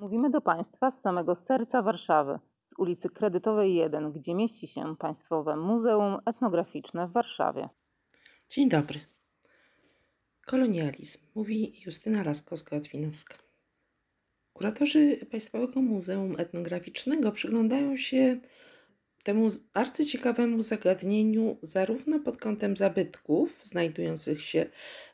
Mówimy do Państwa z samego serca Warszawy, z ulicy Kredytowej 1, gdzie mieści się Państwowe Muzeum Etnograficzne w Warszawie. Dzień dobry. Kolonializm, mówi Justyna Laskowska-Otwinowska. Kuratorzy Państwowego Muzeum Etnograficznego przyglądają się temu arcyciekawemu zagadnieniu zarówno pod kątem zabytków znajdujących się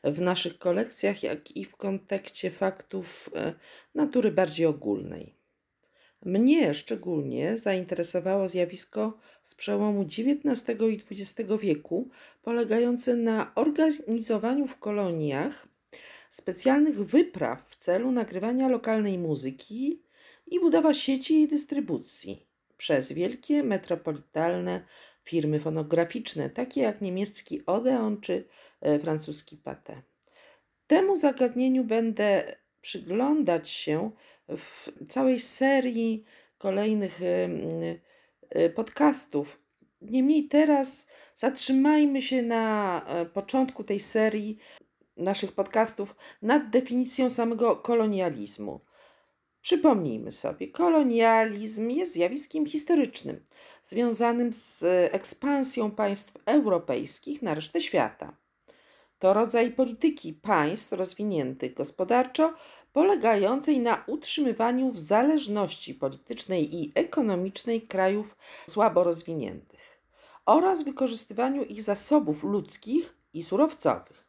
w naszych kolekcjach, jak i w kontekście faktów e, natury bardziej ogólnej. Mnie szczególnie zainteresowało zjawisko z przełomu XIX i XX wieku, polegające na organizowaniu w koloniach specjalnych wypraw w celu nagrywania lokalnej muzyki i budowa sieci jej dystrybucji przez wielkie metropolitalne firmy fonograficzne, takie jak niemiecki Odeon czy e, francuski Pathé. Temu zagadnieniu będę przyglądać się w całej serii kolejnych e, podcastów. Niemniej teraz zatrzymajmy się na e, początku tej serii naszych podcastów nad definicją samego kolonializmu. Przypomnijmy sobie, kolonializm jest zjawiskiem historycznym, związanym z ekspansją państw europejskich na resztę świata. To rodzaj polityki państw rozwiniętych gospodarczo, polegającej na utrzymywaniu w zależności politycznej i ekonomicznej krajów słabo rozwiniętych oraz wykorzystywaniu ich zasobów ludzkich i surowcowych.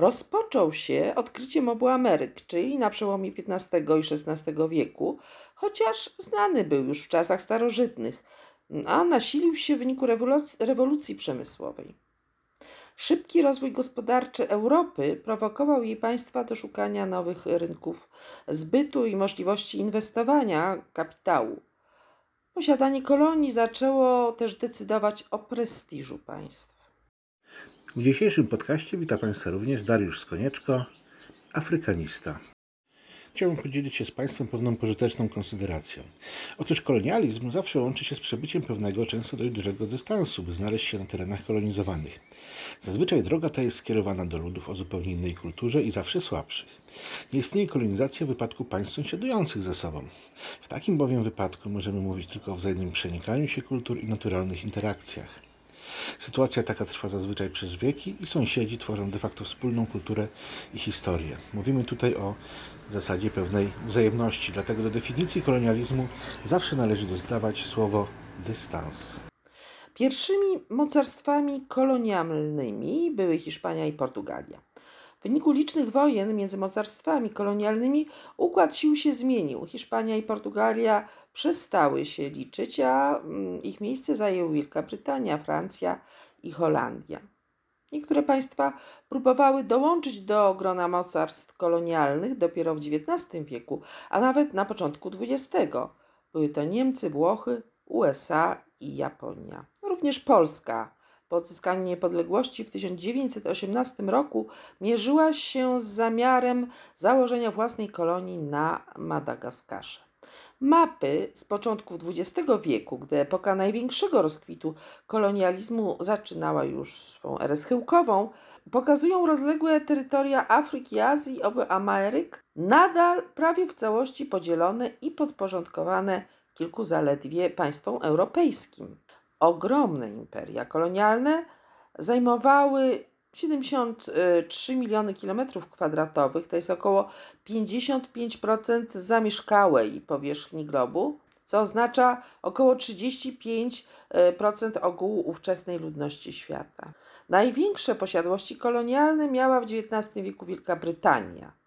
Rozpoczął się odkryciem obu Ameryk, czyli na przełomie XV i XVI wieku, chociaż znany był już w czasach starożytnych, a nasilił się w wyniku rewoluc- rewolucji przemysłowej. Szybki rozwój gospodarczy Europy prowokował jej państwa do szukania nowych rynków zbytu i możliwości inwestowania kapitału. Posiadanie kolonii zaczęło też decydować o prestiżu państw. W dzisiejszym podcaście witam Państwa również Dariusz Skonieczko, afrykanista. Chciałbym podzielić się z Państwem pewną pożyteczną konsyderacją. Otóż kolonializm zawsze łączy się z przebyciem pewnego, często dość dużego dystansu, by znaleźć się na terenach kolonizowanych. Zazwyczaj droga ta jest skierowana do ludów o zupełnie innej kulturze i zawsze słabszych. Nie istnieje kolonizacja w wypadku państw sąsiadujących ze sobą. W takim bowiem wypadku możemy mówić tylko o wzajemnym przenikaniu się kultur i naturalnych interakcjach. Sytuacja taka trwa zazwyczaj przez wieki i sąsiedzi tworzą de facto wspólną kulturę i historię. Mówimy tutaj o zasadzie pewnej wzajemności, dlatego do definicji kolonializmu zawsze należy dodawać słowo dystans. Pierwszymi mocarstwami kolonialnymi były Hiszpania i Portugalia. W wyniku licznych wojen między mocarstwami kolonialnymi układ sił się zmienił. Hiszpania i Portugalia przestały się liczyć, a mm, ich miejsce zajęły Wielka Brytania, Francja i Holandia. Niektóre państwa próbowały dołączyć do grona mocarstw kolonialnych dopiero w XIX wieku, a nawet na początku XX. Były to Niemcy, Włochy, USA i Japonia. Również Polska po odzyskaniu niepodległości w 1918 roku mierzyła się z zamiarem założenia własnej kolonii na Madagaskarze. Mapy z początków XX wieku, gdy epoka największego rozkwitu kolonializmu zaczynała już swą erę schyłkową, pokazują rozległe terytoria Afryki, Azji i obu Ameryk, nadal prawie w całości podzielone i podporządkowane kilku zaledwie państwom europejskim. Ogromne imperia kolonialne zajmowały 73 miliony kilometrów kwadratowych, to jest około 55% zamieszkałej powierzchni globu, co oznacza około 35% ogółu ówczesnej ludności świata. Największe posiadłości kolonialne miała w XIX wieku Wielka Brytania.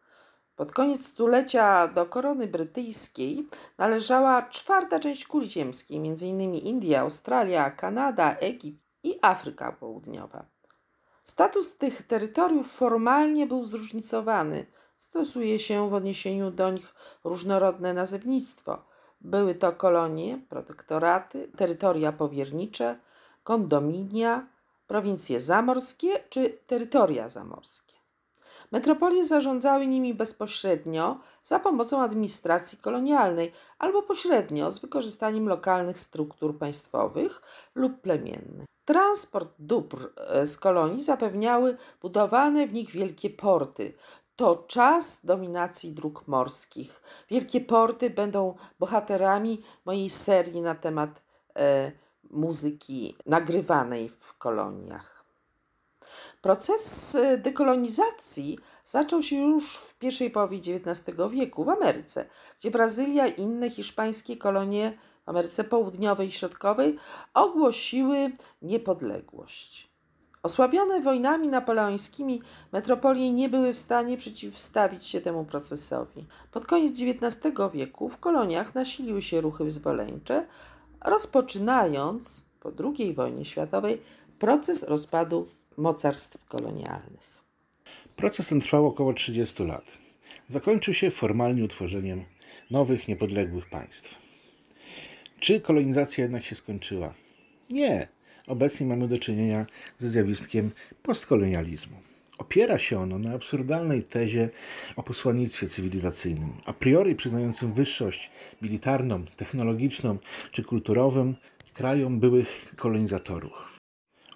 Pod koniec stulecia do korony brytyjskiej należała czwarta część kuli ziemskiej, m.in. India, Australia, Kanada, Egipt i Afryka Południowa. Status tych terytoriów formalnie był zróżnicowany. Stosuje się w odniesieniu do nich różnorodne nazewnictwo. Były to kolonie, protektoraty, terytoria powiernicze, kondominia, prowincje zamorskie czy terytoria zamorskie. Metropolie zarządzały nimi bezpośrednio za pomocą administracji kolonialnej albo pośrednio z wykorzystaniem lokalnych struktur państwowych lub plemiennych. Transport dóbr e, z kolonii zapewniały budowane w nich wielkie porty. to czas dominacji dróg morskich. Wielkie porty będą bohaterami mojej serii na temat e, muzyki nagrywanej w koloniach. Proces e, dekolonizacji zaczął się już w pierwszej połowie XIX wieku w Ameryce, gdzie Brazylia i inne hiszpańskie kolonie w Ameryce Południowej i Środkowej ogłosiły niepodległość. Osłabione wojnami napoleońskimi, metropolie nie były w stanie przeciwstawić się temu procesowi. Pod koniec XIX wieku w koloniach nasiliły się ruchy wyzwoleńcze, rozpoczynając po II wojnie światowej proces rozpadu mocarstw kolonialnych. Proces ten trwał około 30 lat. Zakończył się formalnie utworzeniem nowych, niepodległych państw. Czy kolonizacja jednak się skończyła? Nie. Obecnie mamy do czynienia ze zjawiskiem postkolonializmu. Opiera się ono na absurdalnej tezie o posłannictwie cywilizacyjnym, a priori przyznającym wyższość militarną, technologiczną czy kulturową krajom byłych kolonizatorów.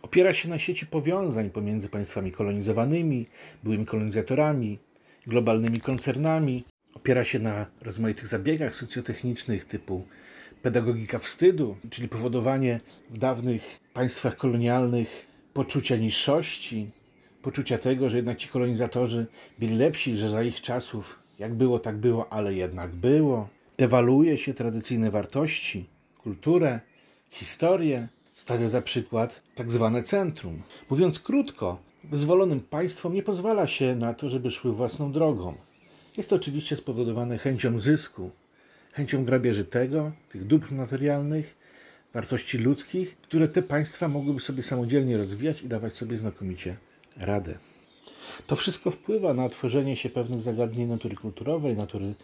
Opiera się na sieci powiązań pomiędzy państwami kolonizowanymi, byłymi kolonizatorami, globalnymi koncernami. Opiera się na rozmaitych zabiegach socjotechnicznych typu pedagogika wstydu, czyli powodowanie w dawnych państwach kolonialnych poczucia niższości, poczucia tego, że jednak ci kolonizatorzy byli lepsi, że za ich czasów jak było, tak było, ale jednak było. Dewaluje się tradycyjne wartości, kulturę, historię, stawia za przykład tak zwane centrum. Mówiąc krótko, wyzwolonym państwom nie pozwala się na to, żeby szły własną drogą. Jest to oczywiście spowodowane chęcią zysku, chęcią grabieży tego, tych dóbr materialnych, wartości ludzkich, które te państwa mogłyby sobie samodzielnie rozwijać i dawać sobie znakomicie radę. To wszystko wpływa na tworzenie się pewnych zagadnień natury kulturowej, natury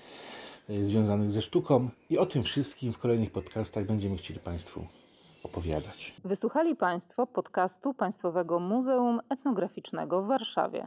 e, związanych ze sztuką i o tym wszystkim w kolejnych podcastach będziemy chcieli Państwu opowiadać. Wysłuchali Państwo podcastu Państwowego Muzeum Etnograficznego w Warszawie.